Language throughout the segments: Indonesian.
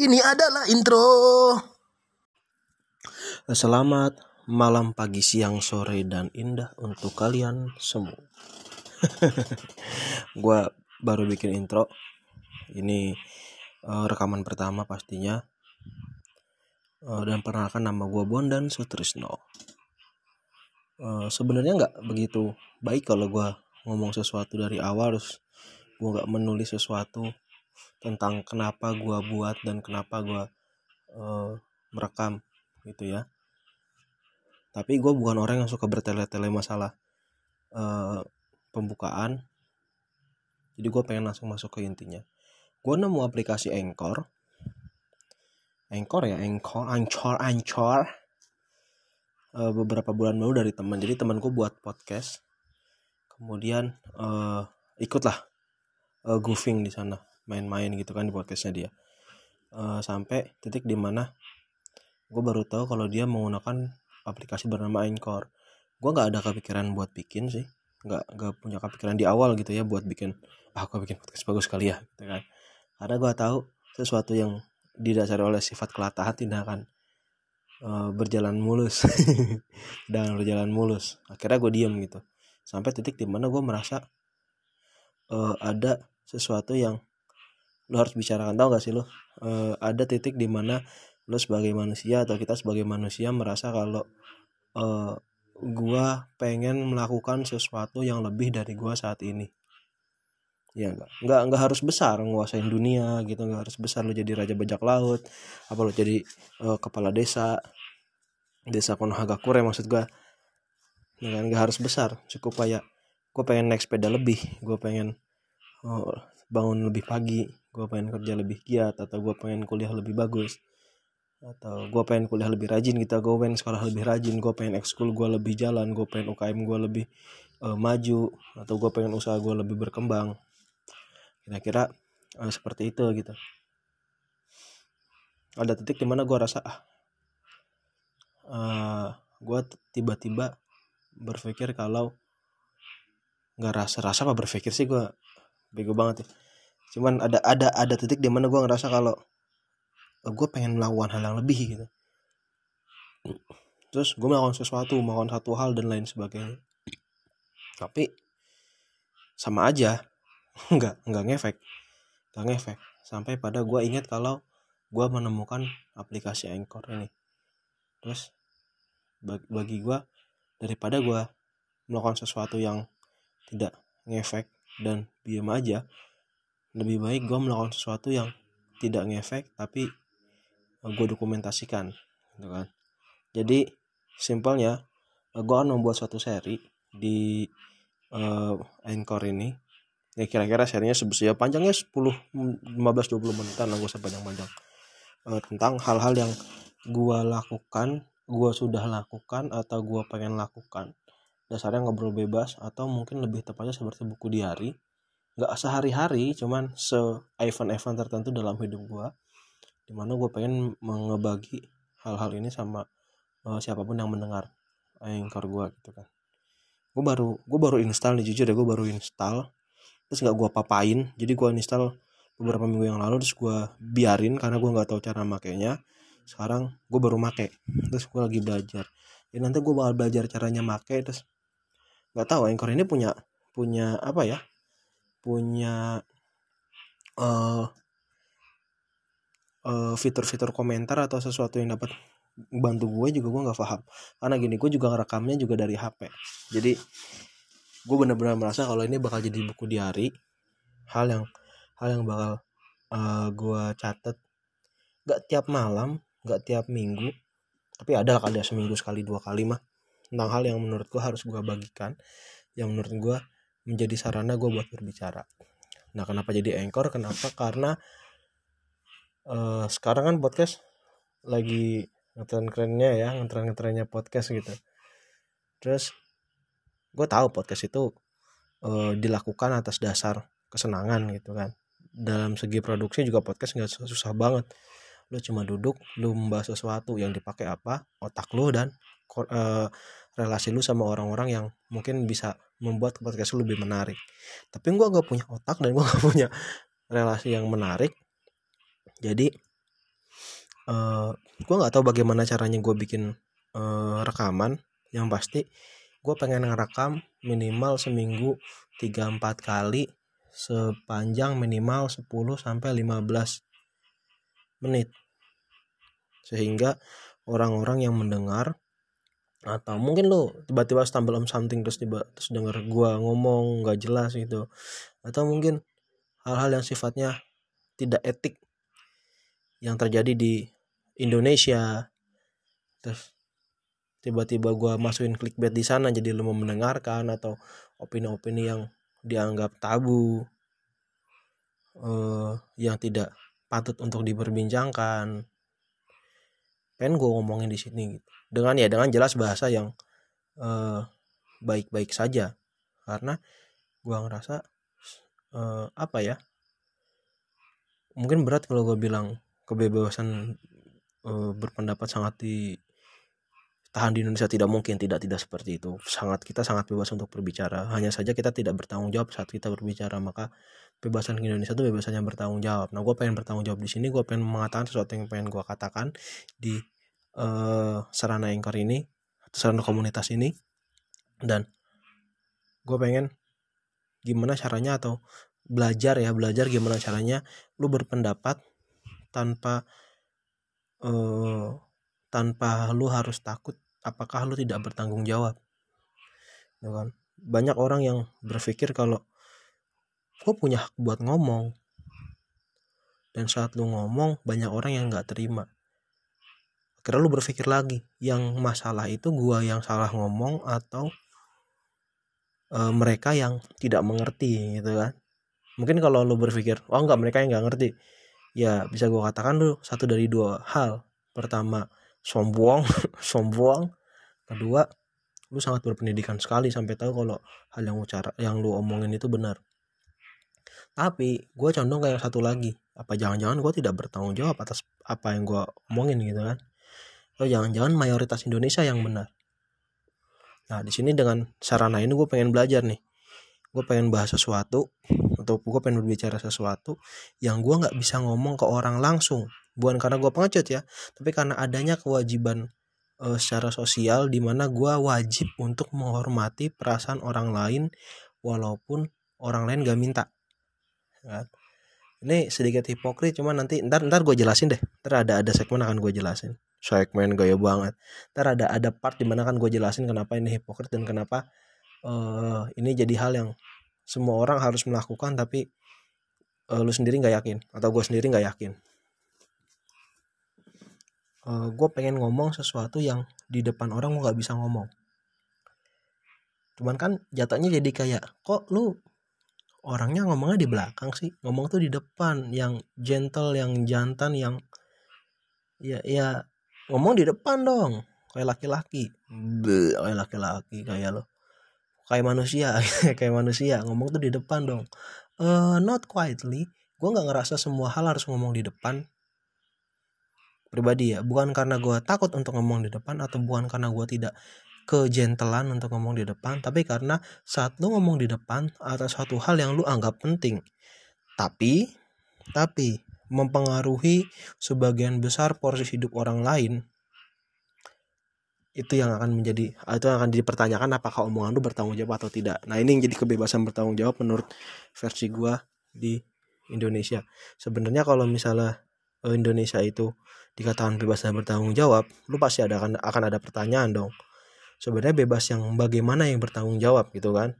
Ini adalah intro. Selamat malam, pagi, siang, sore, dan indah untuk kalian semua. gua baru bikin intro. Ini uh, rekaman pertama pastinya. Uh, dan perkenalkan nama gue Bondan Sutrisno. Uh, Sebenarnya nggak begitu baik kalau gue ngomong sesuatu dari awal terus gue nggak menulis sesuatu tentang kenapa gue buat dan kenapa gue uh, merekam gitu ya. Tapi gue bukan orang yang suka bertele-tele masalah uh, pembukaan. Jadi gue pengen langsung masuk ke intinya. Gue nemu aplikasi Anchor. Anchor ya Anchor Anchor Anchor. Uh, beberapa bulan lalu dari teman. Jadi temanku buat podcast. Kemudian uh, ikutlah uh, goofing di sana main-main gitu kan di podcastnya dia. Uh, sampai titik di mana gue baru tahu kalau dia menggunakan aplikasi bernama Anchor. Gue nggak ada kepikiran buat bikin sih. Nggak nggak punya kepikiran di awal gitu ya buat bikin ah gue bikin podcast bagus sekali ya gitu kan. Karena gue tahu sesuatu yang didasari oleh sifat kelatahan tidak akan uh, berjalan mulus. Dan berjalan mulus. Akhirnya gue diem gitu. Sampai titik di mana gue merasa uh, ada sesuatu yang lo harus bicarakan tau gak sih lo uh, ada titik di mana lo sebagai manusia atau kita sebagai manusia merasa kalau uh, gua pengen melakukan sesuatu yang lebih dari gua saat ini. Ya enggak enggak enggak harus besar nguasain dunia gitu enggak harus besar lo jadi raja bajak laut apa lo jadi uh, kepala desa desa Konohagakure maksud gua. Enggak harus besar cukup kayak gue pengen naik sepeda lebih gue pengen oh, bangun lebih pagi gue pengen kerja lebih giat atau gue pengen kuliah lebih bagus atau gue pengen kuliah lebih rajin gitu gue pengen sekolah lebih rajin gue pengen ekskul gue lebih jalan gue pengen UKM gue lebih uh, maju atau gue pengen usaha gue lebih berkembang. Kira-kira uh, seperti itu gitu. Ada titik di mana gue rasa ah uh, gue tiba-tiba berpikir kalau nggak rasa rasa apa berpikir sih gue bego banget ya. Cuman ada ada ada titik di mana gue ngerasa kalau oh, gue pengen melakukan hal yang lebih gitu. Terus gue melakukan sesuatu melakukan satu hal dan lain sebagainya. Tapi sama aja nggak nggak ngefek nggak ngefek. Sampai pada gue ingat kalau gue menemukan aplikasi Anchor ini. Terus bagi gue daripada gue melakukan sesuatu yang tidak ngefek dan diam aja. Lebih baik gue melakukan sesuatu yang tidak ngefek tapi gue dokumentasikan gitu kan. Jadi simpelnya gue akan membuat suatu seri di uh, Anchor ini. Ya kira-kira serinya sebesar ya panjangnya 10 15 20 menitan lah gue sepanjang-panjang. Uh, tentang hal-hal yang gue lakukan gue sudah lakukan atau gue pengen lakukan. Dasarnya ngobrol bebas atau mungkin lebih tepatnya seperti buku diary nggak sehari-hari cuman se event-event tertentu dalam hidup gue di mana gue pengen mengebagi hal-hal ini sama uh, siapa pun yang mendengar anchor gue gitu kan. Gue baru gue baru install nih jujur ya gue baru install terus nggak gue papain. Jadi gue install beberapa minggu yang lalu terus gue biarin karena gue nggak tahu cara makainya. Sekarang gue baru make terus gue lagi belajar. Ya nanti gue bakal belajar caranya make terus nggak tahu anchor ini punya punya apa ya punya uh, uh, fitur-fitur komentar atau sesuatu yang dapat bantu gue juga gue nggak paham. Karena gini gue juga ngerekamnya juga dari HP jadi gue benar-benar merasa kalau ini bakal jadi buku diary hal yang hal yang bakal uh, gue catet. Nggak tiap malam nggak tiap minggu tapi ada kali ya seminggu sekali dua kali mah. Tentang hal yang menurut gue harus gue bagikan yang menurut gue menjadi sarana gue buat berbicara. Nah kenapa jadi anchor? Kenapa? Karena uh, sekarang kan podcast lagi ngetren kerennya ya ngetren ngetrennya podcast gitu. Terus gue tahu podcast itu uh, dilakukan atas dasar kesenangan gitu kan. Dalam segi produksi juga podcast nggak susah banget. Lu cuma duduk lu membahas sesuatu yang dipakai apa otak lu dan uh, relasi lu sama orang-orang yang mungkin bisa membuat podcast lu lebih menarik. Tapi gue gak punya otak dan gue gak punya relasi yang menarik. Jadi uh, gue nggak tahu bagaimana caranya gue bikin uh, rekaman. Yang pasti gue pengen ngerekam minimal seminggu 3-4 kali sepanjang minimal 10 sampai 15 menit. Sehingga orang-orang yang mendengar atau mungkin lo tiba-tiba stumble on something terus tiba terus denger gua ngomong nggak jelas gitu. Atau mungkin hal-hal yang sifatnya tidak etik yang terjadi di Indonesia. Terus tiba-tiba gua masukin clickbait di sana jadi lo mau mendengarkan atau opini-opini yang dianggap tabu uh, yang tidak patut untuk diperbincangkan pengen gue ngomongin di sini gitu. Dengan ya dengan jelas bahasa yang eh, baik-baik saja. Karena gue ngerasa uh, apa ya mungkin berat kalau gue bilang kebebasan uh, berpendapat sangat di tahan di Indonesia tidak mungkin tidak tidak seperti itu. Sangat kita sangat bebas untuk berbicara. Hanya saja kita tidak bertanggung jawab saat kita berbicara maka kebebasan di Indonesia itu kebebasan yang bertanggung jawab. Nah gue pengen bertanggung jawab di sini gue pengen mengatakan sesuatu yang pengen gue katakan di uh, sarana anchor ini atau sarana komunitas ini. Dan gue pengen gimana caranya atau belajar ya belajar gimana caranya lu berpendapat tanpa uh, tanpa lu harus takut apakah lu tidak bertanggung jawab? Ya kan? Banyak orang yang berpikir kalau gue punya hak buat ngomong. Dan saat lu ngomong banyak orang yang nggak terima. Akhirnya lu berpikir lagi yang masalah itu gua yang salah ngomong atau e, mereka yang tidak mengerti gitu kan? Mungkin kalau lu berpikir oh enggak mereka yang nggak ngerti. Ya bisa gua katakan lu satu dari dua hal. Pertama sombong sombong. Kedua lu sangat berpendidikan sekali sampai tahu kalau hal yang ucara yang lu omongin itu benar. Tapi gue condong kayak satu lagi. Apa jangan-jangan gue tidak bertanggung jawab atas apa yang gue omongin gitu kan? Atau jangan-jangan mayoritas Indonesia yang benar? Nah di sini dengan sarana ini gue pengen belajar nih. Gue pengen bahas sesuatu atau gue pengen berbicara sesuatu yang gue nggak bisa ngomong ke orang langsung bukan karena gue pengecut ya tapi karena adanya kewajiban uh, secara sosial di mana gue wajib untuk menghormati perasaan orang lain walaupun orang lain gak minta kan? Ini sedikit hipokrit cuman nanti ntar ntar gue jelasin deh. Ntar ada ada segmen akan gue jelasin. Segmen gaya banget. Ntar ada ada part di mana kan gue jelasin kenapa ini hipokrit dan kenapa uh, ini jadi hal yang semua orang harus melakukan tapi uh, lu sendiri nggak yakin atau gue sendiri nggak yakin uh, eh, gue pengen ngomong sesuatu yang di depan orang gue nggak bisa ngomong. Cuman kan jatuhnya jadi kayak kok lu orangnya ngomongnya di belakang sih? Ngomong tuh di depan yang gentle yang jantan yang ya ya ngomong di depan dong. Kayak laki-laki. Kayak laki-laki kayak lo kayak manusia kayak manusia ngomong tuh di depan dong. Uh, not quietly gue nggak ngerasa semua hal harus ngomong di depan pribadi ya. Bukan karena gue takut untuk ngomong di depan atau bukan karena gue tidak kejentelan untuk ngomong di depan tapi karena saat lu ngomong di depan atas suatu hal yang lu anggap penting. Tapi tapi mempengaruhi sebagian besar porsi hidup orang lain itu yang akan menjadi itu yang akan dipertanyakan apakah omongan lu bertanggung jawab atau tidak. Nah ini yang jadi kebebasan bertanggung jawab menurut versi gua di Indonesia. Sebenarnya kalau misalnya eh, Indonesia itu dikatakan bebas dan bertanggung jawab lu pasti ada akan akan ada pertanyaan dong. Sebenarnya bebas yang bagaimana yang bertanggung jawab gitu kan?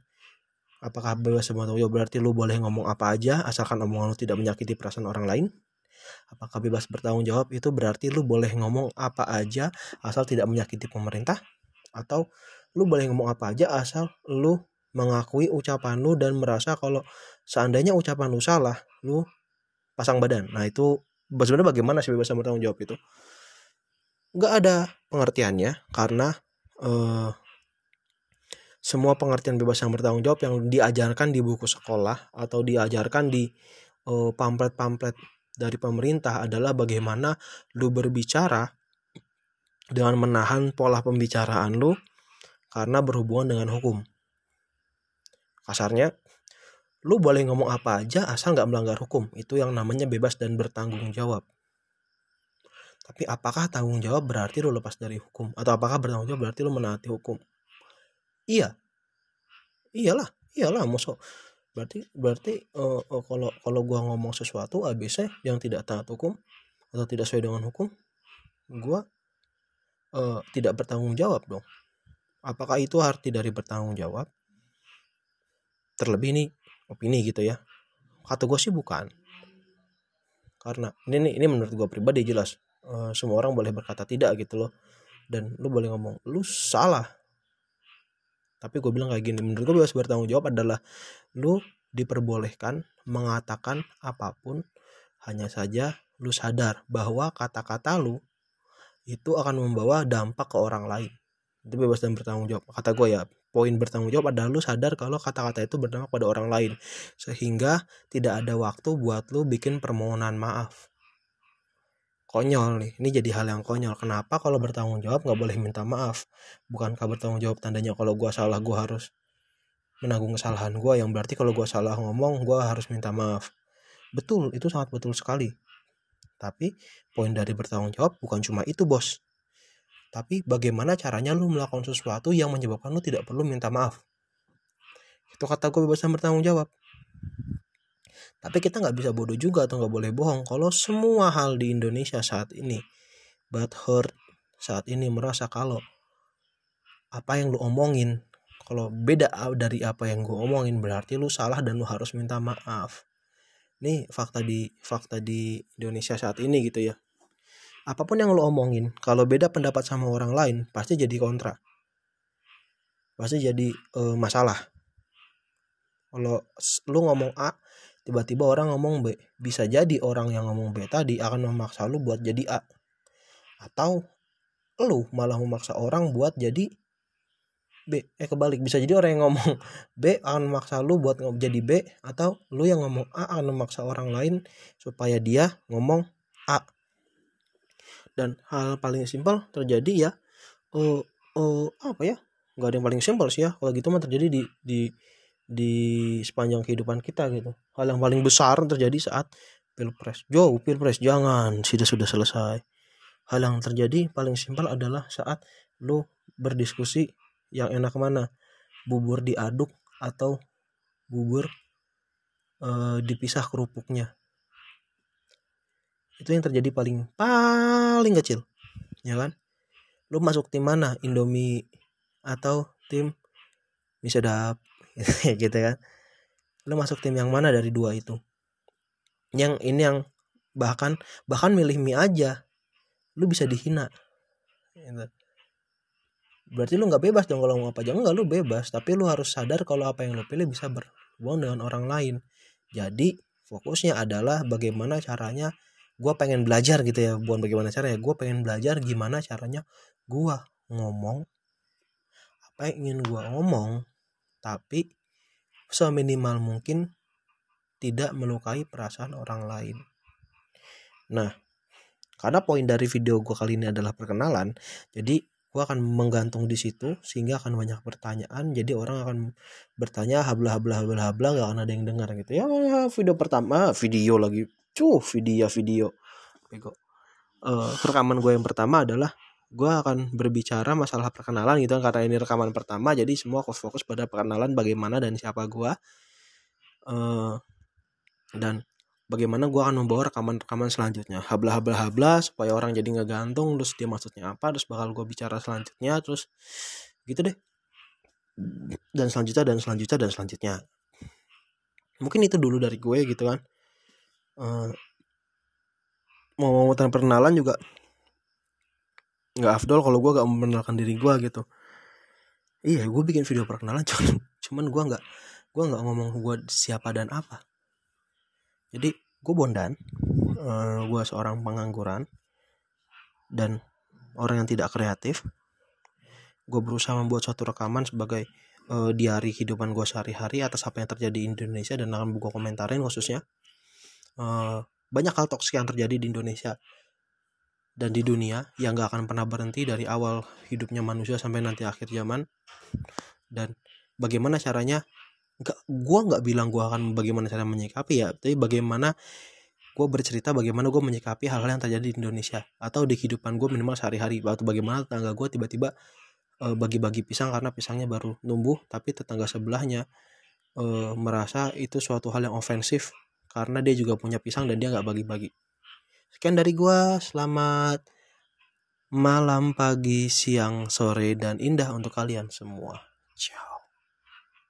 Apakah bebas bertanggung jawab berarti lu boleh ngomong apa aja asalkan omongan lu tidak menyakiti perasaan orang lain? Apakah bebas bertanggung jawab itu berarti lu boleh ngomong apa aja asal tidak menyakiti pemerintah? Atau lu boleh ngomong apa aja asal lu mengakui ucapan lu dan merasa kalau seandainya ucapan lu salah lu pasang badan. Nah itu sebenarnya bagaimana sih bebas bertanggung jawab itu nggak ada pengertiannya karena uh, semua pengertian bebas yang bertanggung jawab yang diajarkan di buku sekolah atau diajarkan di uh, pamflet-pamflet dari pemerintah adalah bagaimana lu berbicara dengan menahan pola pembicaraan lu karena berhubungan dengan hukum. Kasarnya, lu boleh ngomong apa aja asal nggak melanggar hukum. Itu yang namanya bebas dan bertanggung jawab. tapi apakah tanggung jawab berarti lu lepas dari hukum? Atau apakah bertanggung jawab berarti lu menaati hukum? Iya. Iyalah iyalah masuk berarti berarti uh, uh, kalau kalau gua ngomong sesuatu ABC yang tidak taat hukum atau tidak sesuai dengan hukum gua uh, tidak bertanggung jawab dong. Apakah itu arti dari bertanggung jawab? Terlebih ini opini gitu ya. Kata gue sih bukan. Karena ini ini menurut gue pribadi jelas uh, semua orang boleh berkata tidak gitu loh. Dan lu boleh ngomong lu salah. Tapi gue bilang kayak gini menurut gue bebas bertanggung jawab adalah lu diperbolehkan mengatakan apa pun hanya saja lu sadar bahwa kata-kata lu itu akan membawa dampak ke orang lain. Itu bebas dan bertanggung jawab kata gue ya poin bertanggung jawab adalah lu sadar kalau kata-kata itu berdampak pada orang lain. Sehingga tidak ada waktu buat lu bikin permohonan maaf. Konyol nih ini jadi hal yang konyol. Kenapa kalau bertanggung jawab nggak boleh minta maaf? Bukankah bertanggung jawab tandanya kalau gua salah gua harus menanggung kesalahan gua? Yang berarti kalau gua salah ngomong gua harus minta maaf. Betul itu sangat betul sekali. Tapi poin dari bertanggung jawab bukan cuma itu bos tapi bagaimana caranya lu melakukan sesuatu yang menyebabkan lu tidak perlu minta maaf? Itu kata gue bebas bertanggung jawab. Tapi kita nggak bisa bodoh juga atau nggak boleh bohong kalau semua hal di Indonesia saat ini but hurt saat ini merasa kalau apa yang lu omongin kalau beda dari apa yang gue omongin berarti lu salah dan lu harus minta maaf. Ini fakta di fakta di Indonesia saat ini gitu ya apa pun yang lo omongin kalau beda pendapat sama orang lain pasti jadi kontra. Pasti jadi uh, masalah. Kalau lu ngomong A tiba-tiba orang ngomong B. Bisa jadi orang yang ngomong B tadi akan memaksa lu buat jadi A. Atau lu malah memaksa orang buat jadi B. Eh kebalik. Bisa jadi orang yang ngomong B akan memaksa lu buat jadi B atau lu yang ngomong A akan memaksa orang lain supaya dia ngomong dan hal paling simpel terjadi ya uh, uh, apa ya nggak ada yang paling simpel sih ya kalau gitu mah terjadi di di di sepanjang kehidupan kita gitu. Hal yang paling besar terjadi saat pilpres. Jauh pilpres jangan sudah sudah selesai. Hal yang terjadi paling simpel adalah saat lu berdiskusi yang enak mana. Bubur diaduk atau bubur uh, dipisah kerupuknya itu yang terjadi paling paling kecil. Ya kan? Lu masuk tim mana? Indomie atau tim Misedap gitu kan? Lu masuk tim yang mana dari dua itu? Yang ini yang bahkan bahkan milih mie aja lu bisa dihina. Gitu. berarti lu nggak bebas dong kalau mau apa. Aja enggak lu bebas tapi lu harus sadar kalau apa yang lu pilih bisa berhubungan dengan orang lain. Jadi fokusnya adalah bagaimana caranya gue pengen belajar gitu ya bukan bagaimana caranya gue pengen belajar gimana caranya gue ngomong apa yang ingin gue ngomong tapi seminimal mungkin tidak melukai perasaan orang lain. Nah karena poin dari video gue kali ini adalah perkenalan jadi gue akan menggantung di situ sehingga akan banyak pertanyaan jadi orang akan bertanya habla habla habla habla gak akan ada yang dengar gitu. Ya video pertama video lagi cuh video video. Bego. Uh, rekaman gue yang pertama adalah gue akan berbicara masalah perkenalan gitu kan karena ini rekaman pertama jadi semua fokus pada perkenalan bagaimana dan siapa gue uh, dan bagaimana gue akan membawa rekaman-rekaman selanjutnya. Habla habla habla supaya orang jadi nggak gantung terus dia maksudnya apa terus bakal gue bicara selanjutnya terus gitu deh. Dan selanjutnya dan selanjutnya dan selanjutnya. Mungkin itu dulu dari gue gitu kan uh, mau mau perkenalan juga nggak afdol kalau gue gak memperkenalkan diri gue gitu. Iya gue bikin video perkenalan cuman cuman gue nggak gue nggak ngomong gue siapa dan apa. Jadi gue bondan uh, eh, gue seorang pengangguran dan orang yang tidak kreatif. Gue berusaha membuat suatu rekaman sebagai uh, diari kehidupan gue sehari-hari atas apa yang terjadi di Indonesia dan akan gue komentarin khususnya uh, banyak hal toksik yang terjadi di Indonesia dan di dunia yang gak akan pernah berhenti dari awal hidupnya manusia sampai nanti akhir zaman. Dan bagaimana caranya gak gua nggak bilang gua akan bagaimana cara menyikapi ya tapi bagaimana gue bercerita bagaimana gue menyikapi hal-hal yang terjadi di Indonesia atau di kehidupan gue minimal sehari-hari atau bagaimana tetangga gue tiba-tiba uh, bagi-bagi pisang karena pisangnya baru numbuh tapi tetangga sebelahnya uh, merasa itu suatu hal yang ofensif karena dia juga punya pisang dan dia nggak bagi-bagi. Sekian dari gue selamat malam pagi siang sore dan indah untuk kalian semua. Ciao